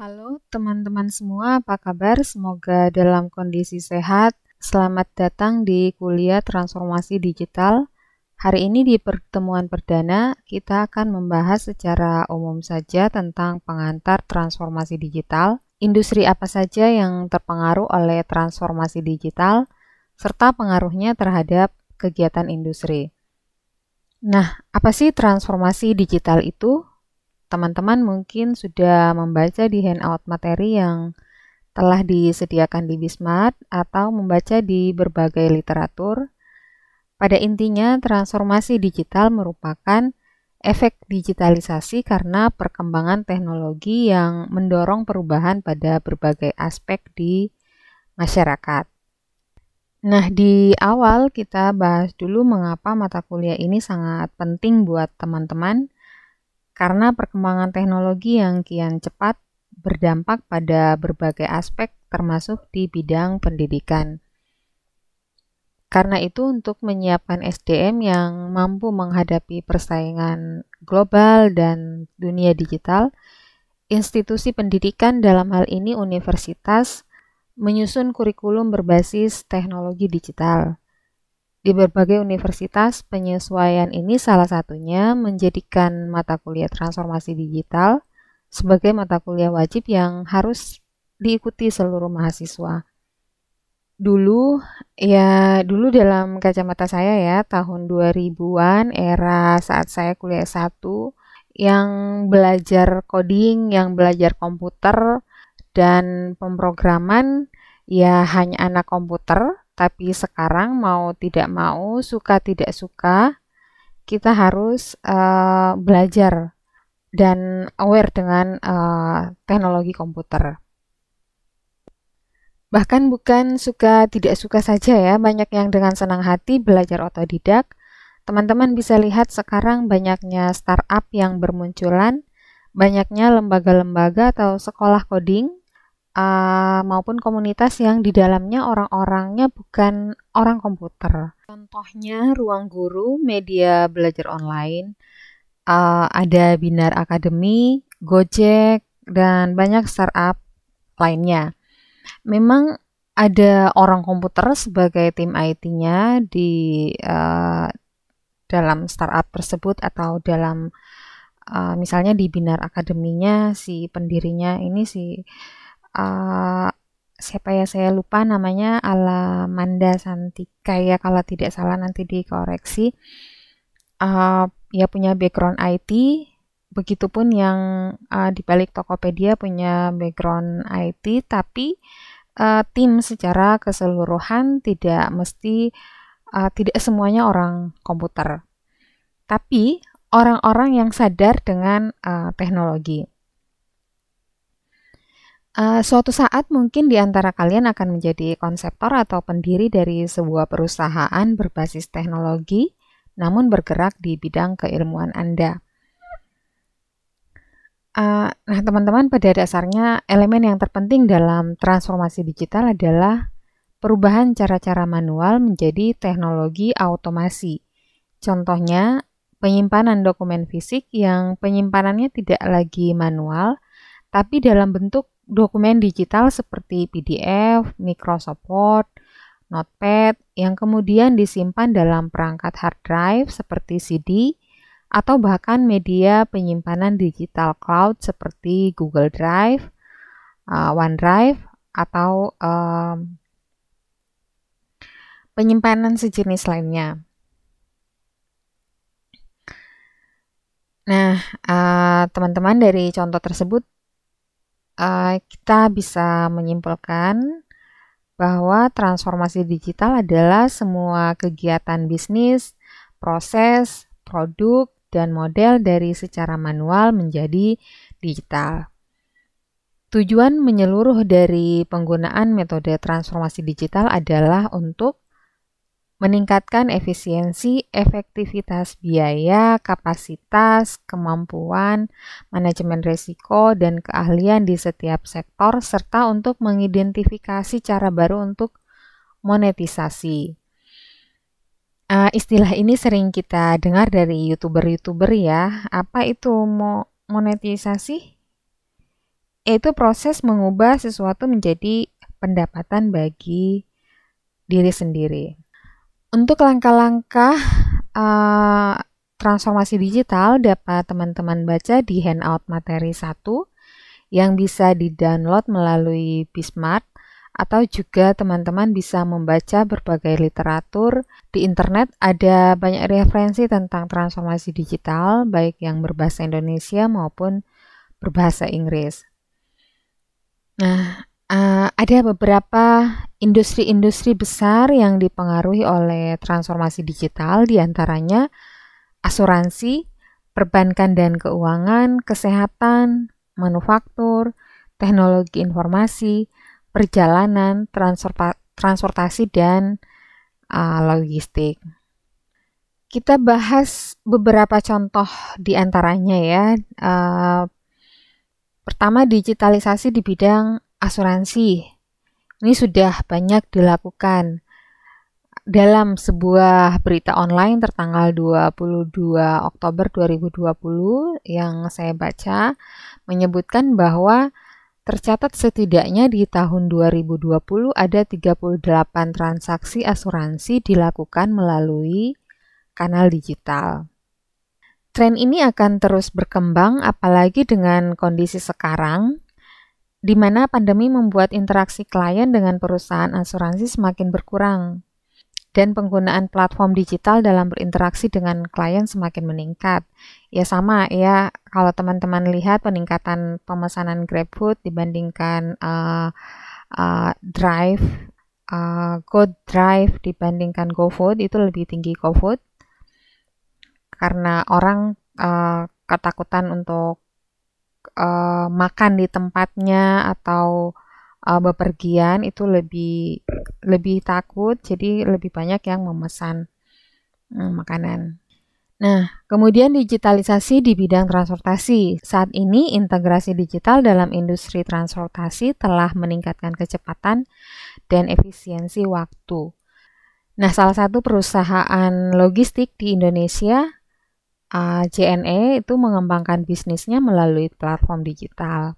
Halo teman-teman semua, apa kabar? Semoga dalam kondisi sehat. Selamat datang di kuliah transformasi digital. Hari ini di pertemuan perdana, kita akan membahas secara umum saja tentang pengantar transformasi digital, industri apa saja yang terpengaruh oleh transformasi digital, serta pengaruhnya terhadap kegiatan industri. Nah, apa sih transformasi digital itu? Teman-teman mungkin sudah membaca di handout materi yang telah disediakan di Bismart atau membaca di berbagai literatur. Pada intinya, transformasi digital merupakan efek digitalisasi karena perkembangan teknologi yang mendorong perubahan pada berbagai aspek di masyarakat. Nah, di awal kita bahas dulu mengapa mata kuliah ini sangat penting buat teman-teman karena perkembangan teknologi yang kian cepat berdampak pada berbagai aspek termasuk di bidang pendidikan. Karena itu untuk menyiapkan SDM yang mampu menghadapi persaingan global dan dunia digital, institusi pendidikan dalam hal ini universitas menyusun kurikulum berbasis teknologi digital. Di berbagai universitas, penyesuaian ini salah satunya menjadikan mata kuliah transformasi digital sebagai mata kuliah wajib yang harus diikuti seluruh mahasiswa. Dulu, ya dulu dalam kacamata saya ya, tahun 2000-an, era saat saya kuliah S1, yang belajar coding, yang belajar komputer, dan pemrograman, ya hanya anak komputer, tapi sekarang mau tidak mau, suka tidak suka, kita harus uh, belajar dan aware dengan uh, teknologi komputer. Bahkan bukan suka tidak suka saja ya, banyak yang dengan senang hati belajar otodidak. Teman-teman bisa lihat sekarang banyaknya startup yang bermunculan, banyaknya lembaga-lembaga atau sekolah coding uh, maupun komunitas yang di dalamnya orang-orangnya bukan orang komputer. Contohnya ruang guru, media belajar online, uh, ada Binar Academy, Gojek, dan banyak startup lainnya. Memang ada orang komputer sebagai tim IT-nya di uh, dalam startup tersebut atau dalam uh, misalnya di Binar Akademinya si pendirinya ini si uh, siapa ya saya lupa namanya Alamanda Santika ya kalau tidak salah nanti dikoreksi. Uh, ya punya background IT begitupun yang uh, di balik Tokopedia punya background IT tapi uh, tim secara keseluruhan tidak mesti uh, tidak semuanya orang komputer. Tapi orang-orang yang sadar dengan uh, teknologi Uh, suatu saat mungkin di antara kalian akan menjadi konseptor atau pendiri dari sebuah perusahaan berbasis teknologi, namun bergerak di bidang keilmuan Anda. Uh, nah, teman-teman, pada dasarnya elemen yang terpenting dalam transformasi digital adalah perubahan cara-cara manual menjadi teknologi automasi. Contohnya, penyimpanan dokumen fisik yang penyimpanannya tidak lagi manual, tapi dalam bentuk dokumen digital seperti PDF, Microsoft Word, Notepad yang kemudian disimpan dalam perangkat hard drive seperti CD atau bahkan media penyimpanan digital cloud seperti Google Drive, uh, OneDrive atau um, penyimpanan sejenis lainnya. Nah, uh, teman-teman uh, dari contoh tersebut uh, kita bisa menyimpulkan bahwa transformasi digital adalah semua kegiatan bisnis, proses, produk, dan model dari secara manual menjadi digital. Tujuan menyeluruh dari penggunaan metode transformasi digital adalah untuk meningkatkan efisiensi, efektivitas biaya, kapasitas, kemampuan, manajemen risiko, dan keahlian di setiap sektor, serta untuk mengidentifikasi cara baru untuk monetisasi. Uh, istilah ini sering kita dengar dari youtuber-youtuber ya. Apa itu mo monetisasi? yaitu proses mengubah sesuatu menjadi pendapatan bagi diri sendiri. Untuk langkah-langkah uh, transformasi digital dapat teman-teman baca di handout materi 1 yang bisa di-download melalui Bismart atau juga teman-teman bisa membaca berbagai literatur di internet ada banyak referensi tentang transformasi digital baik yang berbahasa Indonesia maupun berbahasa Inggris. Nah, uh, ada beberapa industri-industri besar yang dipengaruhi oleh transformasi digital di antaranya asuransi, perbankan dan keuangan, kesehatan, manufaktur, teknologi informasi, perjalanan, transportasi, dan uh, logistik. Kita bahas beberapa contoh di antaranya ya. Uh, pertama, digitalisasi di bidang asuransi. Ini sudah banyak dilakukan. Dalam sebuah berita online tertanggal 22 Oktober 2020 yang saya baca menyebutkan bahwa Tercatat setidaknya di tahun 2020 ada 38 transaksi asuransi dilakukan melalui kanal digital. Tren ini akan terus berkembang apalagi dengan kondisi sekarang di mana pandemi membuat interaksi klien dengan perusahaan asuransi semakin berkurang dan penggunaan platform digital dalam berinteraksi dengan klien semakin meningkat. Ya sama ya kalau teman-teman lihat peningkatan pemesanan GrabFood dibandingkan uh, uh, Drive, uh, Go Drive dibandingkan GoFood itu lebih tinggi GoFood karena orang uh, ketakutan untuk uh, makan di tempatnya atau uh, bepergian itu lebih lebih takut jadi lebih banyak yang memesan hmm, makanan. Nah, kemudian digitalisasi di bidang transportasi. Saat ini integrasi digital dalam industri transportasi telah meningkatkan kecepatan dan efisiensi waktu. Nah, salah satu perusahaan logistik di Indonesia, uh, JNE, itu mengembangkan bisnisnya melalui platform digital.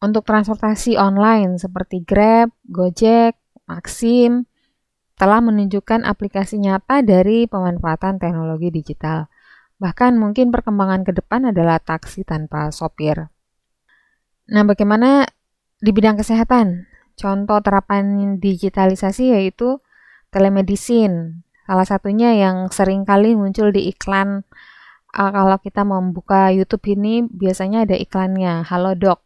Untuk transportasi online seperti Grab, Gojek, Maxim, telah menunjukkan aplikasi nyata dari pemanfaatan teknologi digital. Bahkan mungkin perkembangan ke depan adalah taksi tanpa sopir. Nah, bagaimana di bidang kesehatan? Contoh terapan digitalisasi yaitu telemedicine. Salah satunya yang sering kali muncul di iklan uh, kalau kita membuka YouTube ini biasanya ada iklannya, Halo Dok.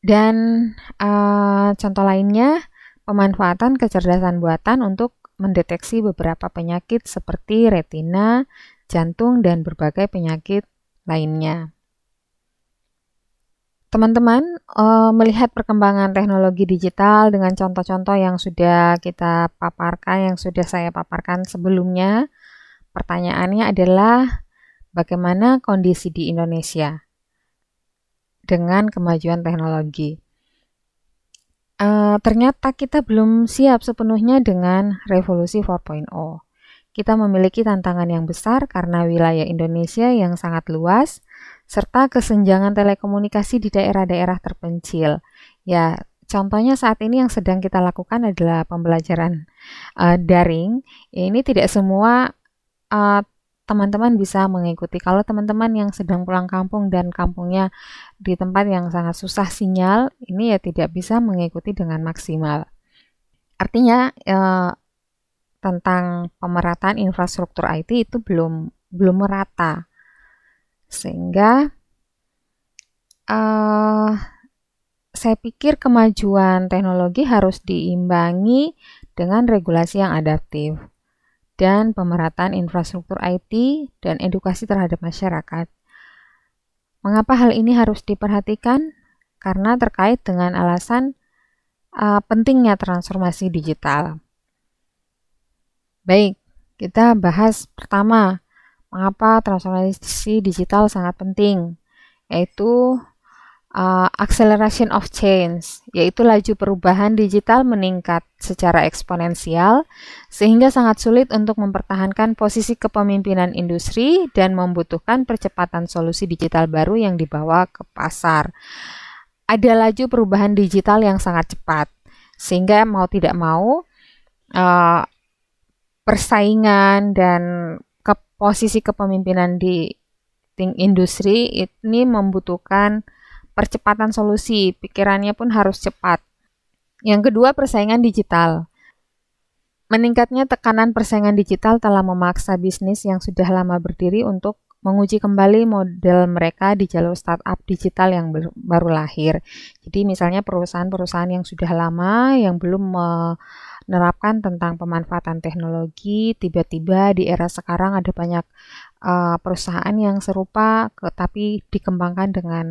Dan uh, contoh lainnya, pemanfaatan kecerdasan buatan untuk mendeteksi beberapa penyakit seperti retina, jantung, dan berbagai penyakit lainnya. Teman-teman, uh, melihat perkembangan teknologi digital dengan contoh-contoh yang sudah kita paparkan, yang sudah saya paparkan sebelumnya, pertanyaannya adalah bagaimana kondisi di Indonesia? dengan kemajuan teknologi. Uh, ternyata kita belum siap sepenuhnya dengan revolusi 4.0. Kita memiliki tantangan yang besar karena wilayah Indonesia yang sangat luas, serta kesenjangan telekomunikasi di daerah-daerah terpencil. Ya, contohnya saat ini yang sedang kita lakukan adalah pembelajaran uh, daring. Ini tidak semua uh, teman-teman bisa mengikuti. Kalau teman-teman yang sedang pulang kampung dan kampungnya di tempat yang sangat susah sinyal, ini ya tidak bisa mengikuti dengan maksimal. Artinya eh, tentang pemerataan infrastruktur IT itu belum belum merata, sehingga eh, saya pikir kemajuan teknologi harus diimbangi dengan regulasi yang adaptif dan pemerataan infrastruktur IT dan edukasi terhadap masyarakat. Mengapa hal ini harus diperhatikan? Karena terkait dengan alasan uh, pentingnya transformasi digital. Baik, kita bahas pertama, mengapa transformasi digital sangat penting, yaitu uh, acceleration of change, yaitu laju perubahan digital meningkat secara eksponensial, sehingga sangat sulit untuk mempertahankan posisi kepemimpinan industri dan membutuhkan percepatan solusi digital baru yang dibawa ke pasar. Ada laju perubahan digital yang sangat cepat, sehingga mau tidak mau uh, persaingan dan posisi kepemimpinan di industri ini membutuhkan percepatan solusi, pikirannya pun harus cepat. Yang kedua, persaingan digital. Meningkatnya tekanan persaingan digital telah memaksa bisnis yang sudah lama berdiri untuk menguji kembali model mereka di jalur startup digital yang baru lahir. Jadi misalnya perusahaan-perusahaan yang sudah lama yang belum menerapkan tentang pemanfaatan teknologi, tiba-tiba di era sekarang ada banyak uh, perusahaan yang serupa tapi dikembangkan dengan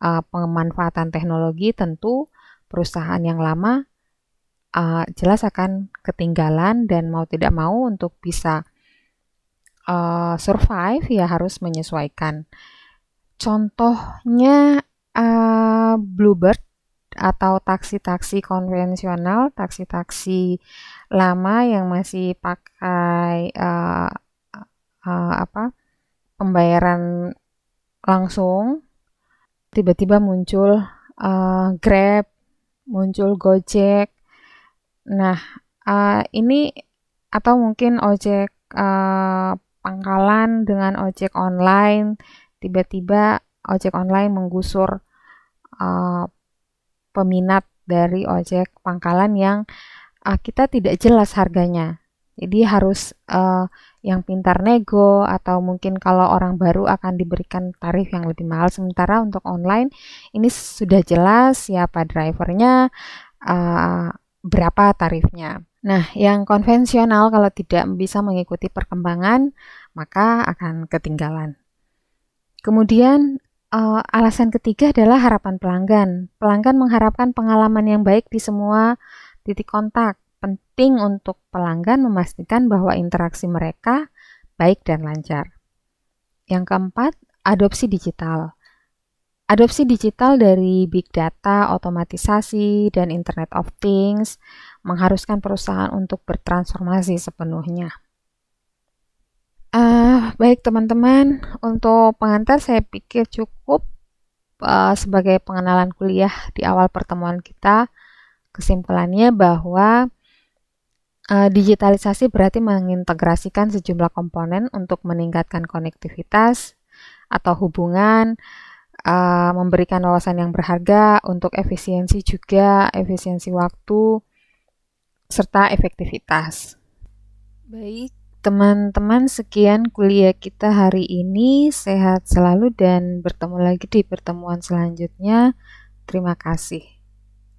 uh, pemanfaatan teknologi tentu perusahaan yang lama uh, jelas akan ketinggalan dan mau tidak mau untuk bisa uh, survive ya harus menyesuaikan. Contohnya uh, Bluebird atau taksi-taksi konvensional, taksi-taksi lama yang masih pakai uh, uh, apa pembayaran langsung, tiba-tiba muncul uh, Grab, muncul Gojek. Nah, uh, ini atau mungkin ojek uh, pangkalan dengan ojek online, tiba-tiba ojek online menggusur uh, peminat dari ojek pangkalan yang uh, kita tidak jelas harganya. Jadi harus uh, yang pintar nego atau mungkin kalau orang baru akan diberikan tarif yang lebih mahal. Sementara untuk online ini sudah jelas siapa drivernya, uh, berapa tarifnya. Nah, yang konvensional kalau tidak bisa mengikuti perkembangan, maka akan ketinggalan. Kemudian, uh, alasan ketiga adalah harapan pelanggan. Pelanggan mengharapkan pengalaman yang baik di semua titik kontak. Penting untuk pelanggan memastikan bahwa interaksi mereka baik dan lancar. Yang keempat, adopsi digital. Adopsi digital dari big data, otomatisasi, dan Internet of Things mengharuskan perusahaan untuk bertransformasi sepenuhnya. Uh, baik teman-teman, untuk pengantar saya pikir cukup uh, sebagai pengenalan kuliah di awal pertemuan kita. Kesimpulannya bahwa uh, digitalisasi berarti mengintegrasikan sejumlah komponen untuk meningkatkan konektivitas atau hubungan, uh, memberikan wawasan yang berharga untuk efisiensi juga, efisiensi waktu, serta efektivitas. Baik, teman-teman, sekian kuliah kita hari ini. Sehat selalu dan bertemu lagi di pertemuan selanjutnya. Terima kasih.